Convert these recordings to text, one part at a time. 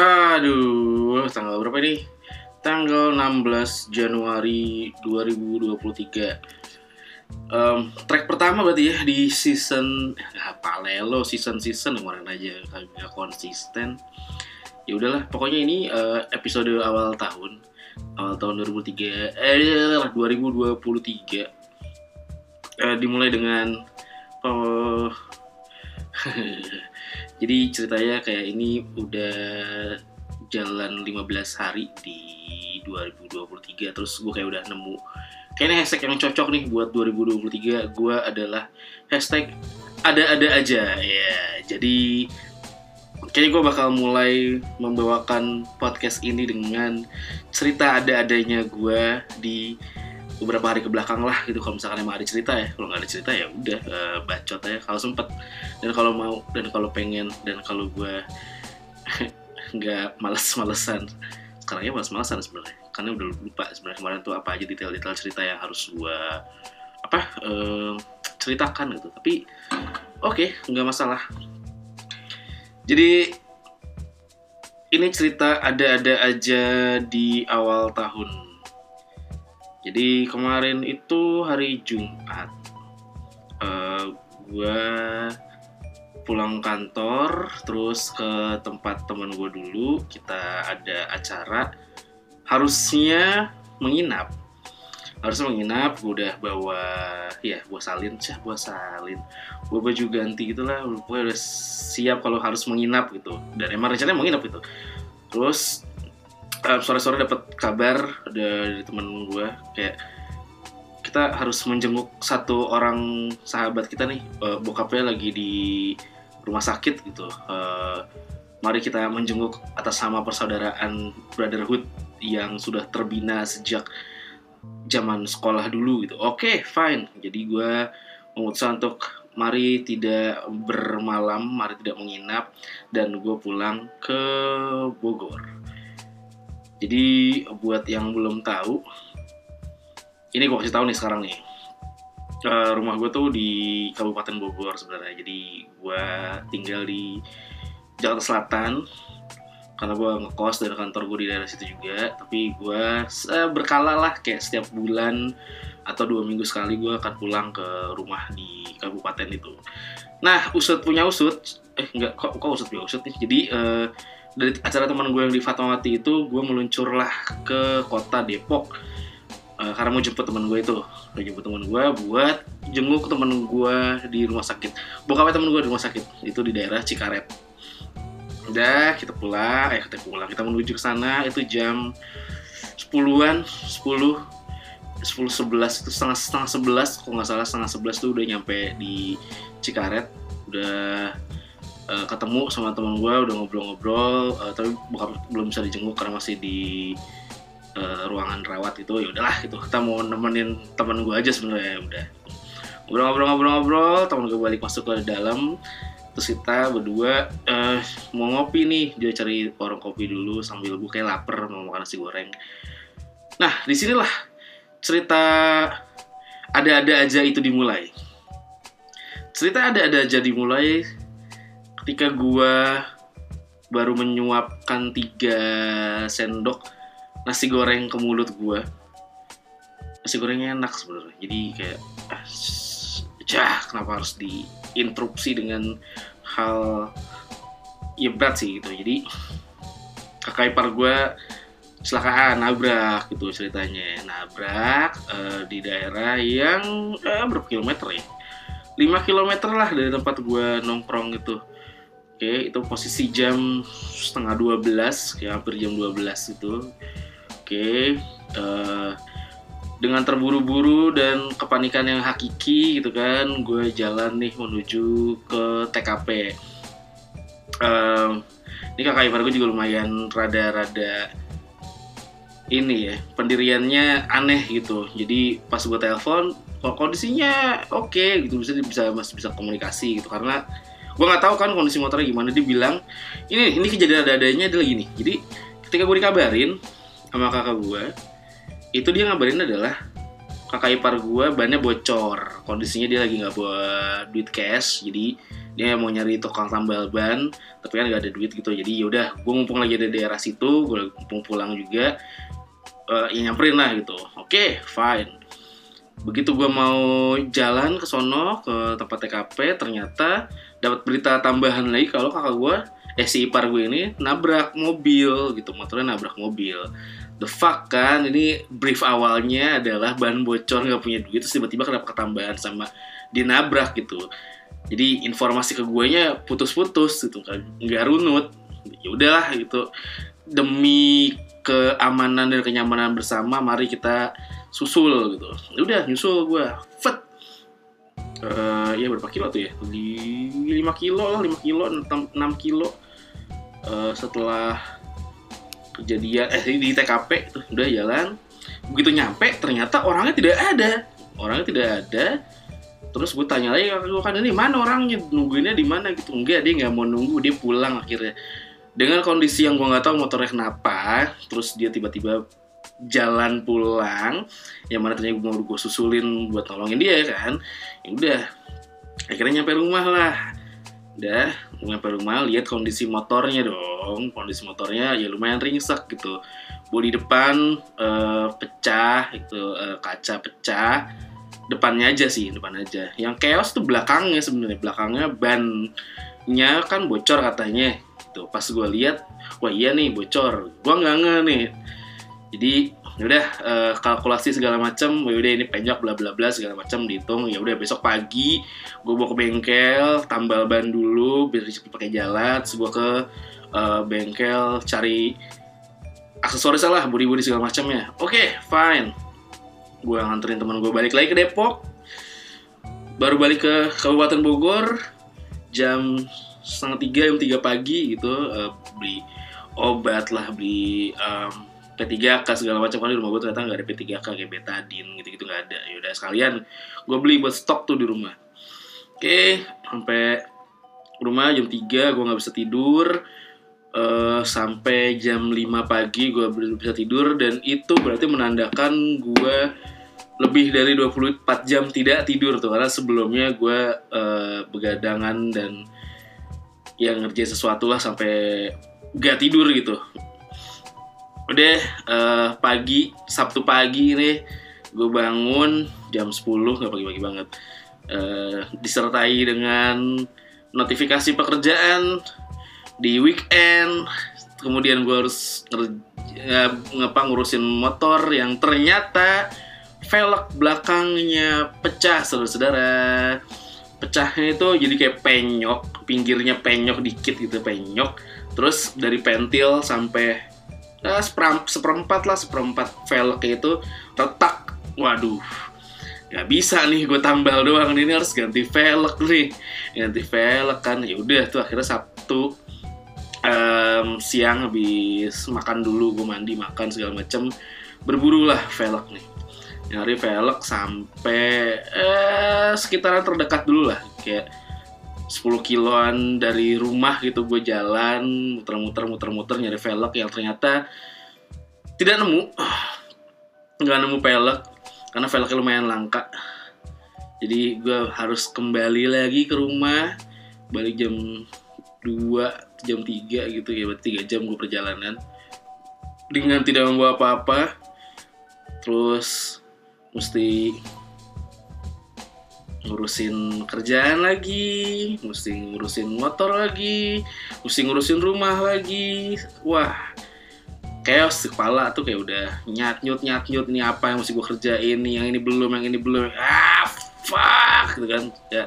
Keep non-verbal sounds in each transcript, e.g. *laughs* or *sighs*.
Aduh, tanggal berapa ini? Tanggal 16 Januari 2023. Um, track pertama berarti ya di season apa lelo season season kemarin aja kagak konsisten. Ya udahlah, pokoknya ini uh, episode awal tahun awal tahun 2003 eh 2023 uh, dimulai dengan uh, *laughs* jadi ceritanya kayak ini udah jalan 15 hari di 2023 terus gue kayak udah nemu kayaknya hashtag yang cocok nih buat 2023 gue adalah hashtag ada-ada aja ya. Jadi kayaknya gue bakal mulai membawakan podcast ini dengan cerita ada-adanya gue di beberapa hari ke belakang lah gitu. Kalau misalkan emang ada cerita ya kalau nggak ada cerita ya udah uh, bacot aja. Kalau sempet dan kalau mau dan kalau pengen dan kalau gue *laughs* nggak males-malesan. Sekarang ya males-malesan sebenarnya. Karena udah lupa sebenarnya kemarin tuh apa aja detail-detail cerita yang harus gue apa uh, ceritakan gitu. Tapi oke okay, nggak masalah. Jadi ini cerita ada-ada aja di awal tahun jadi kemarin itu hari Jumat uh, eh, gue pulang kantor terus ke tempat teman gue dulu kita ada acara. Harusnya menginap harusnya menginap gue udah bawa ya gue salin cah gue salin. Gue baju ganti gitulah gue udah siap kalau harus menginap gitu. Dan emang rencananya menginap gitu. Terus uh, sore-sore dapat kabar dari temen gue kayak kita harus menjenguk satu orang sahabat kita nih. Uh, bokapnya lagi di rumah sakit gitu. Uh, mari kita menjenguk atas nama persaudaraan brotherhood yang sudah terbina sejak zaman sekolah dulu gitu. Oke okay, fine. Jadi gue memutuskan untuk mari tidak bermalam mari tidak menginap dan gue pulang ke Bogor jadi buat yang belum tahu, ini gue kasih tahu nih sekarang nih. Uh, rumah gue tuh di Kabupaten Bogor sebenarnya. Jadi gue tinggal di Jakarta Selatan karena gue ngekos dari kantor gue di daerah situ juga. Tapi gue berkala lah kayak setiap bulan atau dua minggu sekali gue akan pulang ke rumah di kabupaten itu. Nah, usut punya usut, eh enggak kok kok usut punya usut nih. Jadi uh, dari acara teman gue yang di Fatmawati itu gue meluncurlah ke kota Depok. Uh, karena mau jemput teman gue itu. Mau jemput teman gue buat jenguk teman gue di rumah sakit. Bokapnya teman gue di rumah sakit. Itu di daerah Cikaret. Udah kita pulang. Eh kita pulang. Kita menuju ke sana. Itu jam 10-an 10 10 11 itu setengah setengah 11 kalau nggak salah setengah 11 tuh udah nyampe di Cikaret. Udah uh, ketemu sama teman gue udah ngobrol-ngobrol uh, tapi bukan belum bisa dijenguk karena masih di uh, ruangan rawat itu. Ya udahlah gitu kita mau nemenin teman gue aja sebenarnya ya udah. Ngobrol-ngobrol-ngobrol-ngobrol teman gue balik masuk ke dalam. Terus kita berdua uh, mau ngopi nih. Dia cari warung kopi dulu sambil gue kayak lapar mau makan nasi goreng. Nah di sinilah cerita ada-ada aja itu dimulai. Cerita ada-ada aja dimulai ketika gua baru menyuapkan tiga sendok nasi goreng ke mulut gua nasi gorengnya enak sebenarnya. Jadi kayak ah, kenapa harus diinterupsi dengan hal ya berat sih gitu. Jadi kakak ipar gue celakaan nabrak gitu ceritanya. Nabrak uh, di daerah yang uh, berapa kilometer ya. 5 kilometer lah dari tempat gue nongkrong gitu Oke, itu posisi jam setengah 12, ya hampir jam 12 itu. Oke, uh, dengan terburu-buru dan kepanikan yang hakiki gitu kan, gue jalan nih menuju ke TKP. Uh, ini kakak ipar gue juga lumayan rada-rada ini ya pendiriannya aneh gitu jadi pas gue telepon kondisinya oke okay, gitu bisa bisa masih bisa komunikasi gitu karena gue nggak tahu kan kondisi motornya gimana. Dia bilang ini ini kejadian ada-adanya dia lagi nih. Jadi ketika gue dikabarin sama kakak gue itu dia ngabarin adalah kakak ipar gue bannya bocor. Kondisinya dia lagi nggak bawa duit cash jadi dia mau nyari tukang tambal ban tapi kan nggak ada duit gitu. Jadi yaudah gue mumpung lagi ada di daerah situ gue mumpung pulang juga uh, ya nyamperin lah gitu. Oke okay, fine. Begitu gue mau jalan ke sono ke tempat TKP ternyata dapat berita tambahan lagi kalau kakak gue eh si ipar gue ini nabrak mobil gitu motornya nabrak mobil. The fuck kan? Ini brief awalnya adalah ban bocor nggak punya duit terus tiba-tiba kenapa ketambahan sama dinabrak gitu. Jadi informasi ke gue nya putus-putus gitu kan nggak runut. Ya udahlah gitu. Demi keamanan dan kenyamanan bersama mari kita susul gitu. Ya udah nyusul gue fet uh, ya berapa kilo tuh ya? Di 5 kilo lah 5 kilo 6, 6 kilo. Uh, setelah kejadian eh di TKP tuh udah jalan. Begitu nyampe ternyata orangnya tidak ada. Orangnya tidak ada. Terus gue tanya lagi gue kan ini mana orangnya? Nungguinnya di mana? Gitu. Enggak dia nggak mau nunggu dia pulang akhirnya. Dengan kondisi yang gue nggak tahu motornya kenapa terus dia tiba-tiba jalan pulang yang mana ternyata mau gue susulin buat nolongin dia kan? Ya udah akhirnya nyampe rumah lah. Udah nyampe rumah lihat kondisi motornya dong. Kondisi motornya ya lumayan ringsek gitu. Bodi depan uh, pecah itu uh, kaca pecah. Depannya aja sih depan aja. Yang chaos tuh belakangnya sebenarnya. Belakangnya bannya kan bocor katanya. Gitu pas gue lihat wah iya nih bocor. Gue nggak nge nih jadi ya udah uh, kalkulasi segala macam ya udah ini penyok bla bla bla segala macam dihitung ya udah besok pagi gue bawa ke bengkel tambal ban dulu biar cepet pakai jalan gue ke uh, bengkel cari aksesoris lah budi segala macamnya oke okay, fine. Gue nganterin teman gue balik lagi ke Depok. Baru balik ke Kabupaten Bogor jam setengah tiga jam tiga pagi gitu uh, beli obat lah beli um, P3K segala macam. Kan di rumah gue ternyata nggak ada P3K kayak betadin gitu-gitu nggak ada. Yaudah sekalian gue beli buat stok tuh di rumah. Oke sampai rumah jam 3 gue nggak bisa tidur. Uh, sampai jam 5 pagi gue belum bisa tidur. Dan itu berarti menandakan gue lebih dari 24 jam tidak tidur tuh. Karena sebelumnya gue uh, begadangan dan yang ngerjain sesuatu lah sampai gak tidur gitu udah uh, pagi Sabtu pagi ini gue bangun jam 10 nggak pagi-pagi banget. Uh, disertai dengan notifikasi pekerjaan di weekend. Kemudian gue harus ngapa ngurusin motor yang ternyata velg belakangnya pecah saudara-saudara. Pecahnya itu jadi kayak penyok pinggirnya penyok dikit gitu penyok. Terus dari pentil sampai eh, seperempat lah seperempat velg itu retak. Waduh. Nggak bisa nih gue tambal doang ini harus ganti velg nih. Ganti velg kan ya udah tuh akhirnya Sabtu um, siang habis makan dulu gue mandi makan segala macem. Berburu lah velg nih. Nyari velg sampai eh, sekitaran terdekat dulu lah. Kayak 10 kiloan dari rumah gitu gue jalan muter-muter muter-muter nyari velg yang ternyata tidak nemu. *sighs* Nggak nemu velg karena velgnya lumayan langka. Jadi gue harus kembali lagi ke rumah balik jam 2 jam 3 gitu ya berarti 3 jam gue perjalanan. Dengan tidak membawa apa-apa terus mesti ngurusin kerjaan lagi, mesti ngurusin motor lagi, mesti ngurusin rumah lagi. Wah, chaos kepala tuh kayak udah nyat nyut nyat nyut ini apa yang mesti gue kerjain nih, yang ini belum, yang ini belum. Ah, fuck gitu kan. Ya.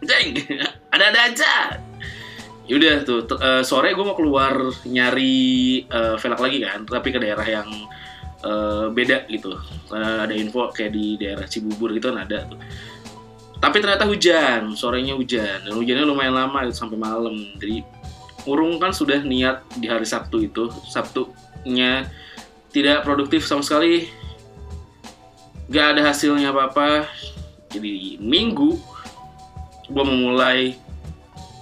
Deng, *laughs* ada-ada aja yaudah tuh uh, sore gue mau keluar nyari uh, velg lagi kan tapi ke daerah yang uh, beda gitu uh, ada info kayak di daerah Cibubur gitu kan ada tuh. Tapi ternyata hujan sorenya hujan. Dan hujannya lumayan lama gitu, sampai malam. Jadi urung kan sudah niat di hari Sabtu itu. Sabtunya tidak produktif sama sekali. Gak ada hasilnya apa-apa. Jadi minggu gue memulai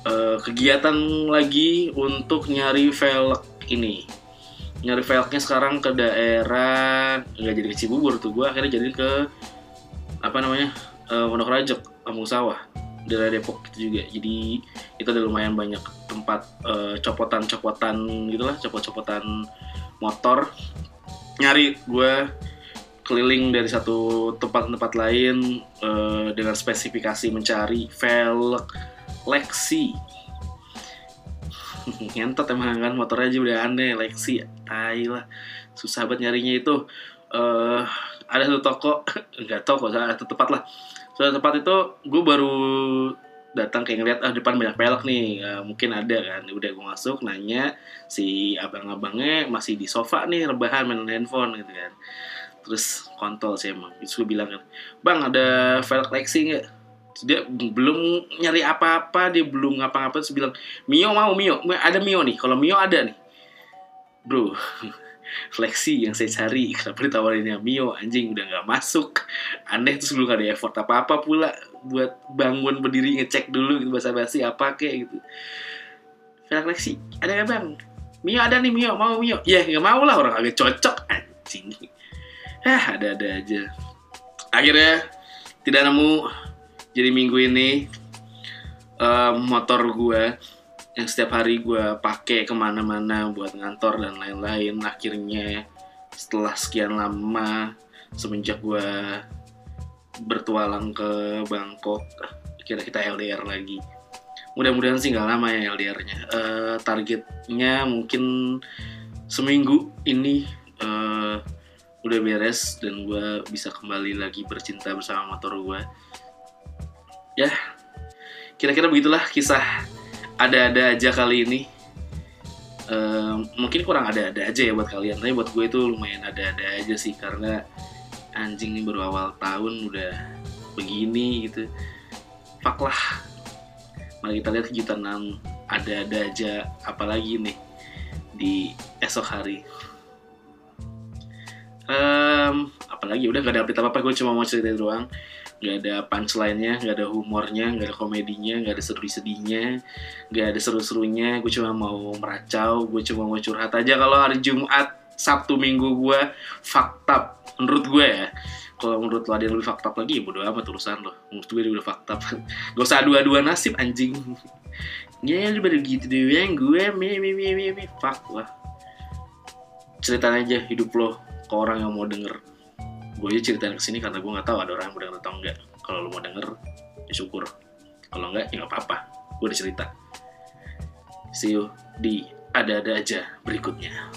uh, kegiatan lagi untuk nyari velg ini nyari velgnya sekarang ke daerah nggak jadi ke Cibubur tuh. Gue akhirnya jadi ke apa namanya uh, Pondok Rajok Kampung Sawah. Daerah Depok gitu juga. Jadi itu ada lumayan banyak tempat uh, copotan-copotan gitulah copot-copotan motor. Nyari. Gue keliling dari satu tempat tempat lain uh, dengan spesifikasi mencari velg Lexi. *laughs* Ngentot emang kan motornya aja udah aneh Lexi tai lah. Susah banget nyarinya itu. Uh, ada satu toko *laughs* enggak toko ada satu tempat lah. Suatu tempat itu gue baru datang kayak ngeliat ah depan banyak pelek nih. Uh, mungkin ada kan. Udah gue masuk nanya si abang-abangnya masih di sofa nih rebahan main handphone gitu kan. Terus kontol sih emang terus gue bilang kan bang ada velg Lexi nggak? Dia belum nyari apa-apa dia belum ngapa-ngapain terus bilang Mio mau Mio ada Mio nih kalau Mio ada nih bro *laughs* fleksi yang saya cari. Kenapa ditawarinnya Mio? Anjing udah nggak masuk. Aneh terus belum ada effort apa apa pula buat bangun berdiri ngecek dulu gitu bahasa basi apa kayak gitu. Fleksi ada nggak bang? Mio ada nih Mio. Mau Mio? Ya nggak mau lah orang agak cocok. Anjing. Ah ada ada aja. Akhirnya tidak nemu. Jadi minggu ini uh, motor gue yang setiap hari gue pakai ke mana-mana buat ngantor dan lain-lain. Akhirnya setelah sekian lama semenjak gue bertualang ke Bangkok kira kita LDR lagi. Mudah-mudahan sih nggak lama ya LDR-nya uh, targetnya mungkin seminggu ini uh, udah beres dan gue bisa kembali lagi bercinta bersama motor gue ya kira-kira begitulah kisah ada-ada aja kali ini. Uh, mungkin kurang ada-ada aja ya buat kalian tapi buat gue itu lumayan ada-ada aja sih karena anjing ini baru awal tahun udah begini gitu. Fuck lah. Mari kita lihat kejutan ada-ada aja apalagi nih di esok hari. Um, apalagi? Udah gak ada update apa-apa gue cuma mau cerita doang nggak ada punchline-nya, nggak ada humornya, nggak ada komedinya, nggak ada sedih-sedihnya, nggak ada seru-serunya. Gue cuma mau meracau, gue cuma mau curhat aja kalau hari Jumat, Sabtu, Minggu gue fakta menurut gue ya. Kalau menurut lo ada yang lebih fakta lagi, ya bodo amat urusan lo. Menurut gue udah fakta. *laughs* Gak usah dua-dua nasib anjing. Ya, lu baru gitu yang gue, me, me, me, me, me, fuck lah. Ceritain aja hidup lo ke orang yang mau denger gue aja ceritain ke sini karena gue nggak tahu ada orang yang mau denger atau enggak kalau lo mau denger ya syukur. Kalau enggak ya nggak apa-apa. Gue udah cerita. See you di ada-ada aja berikutnya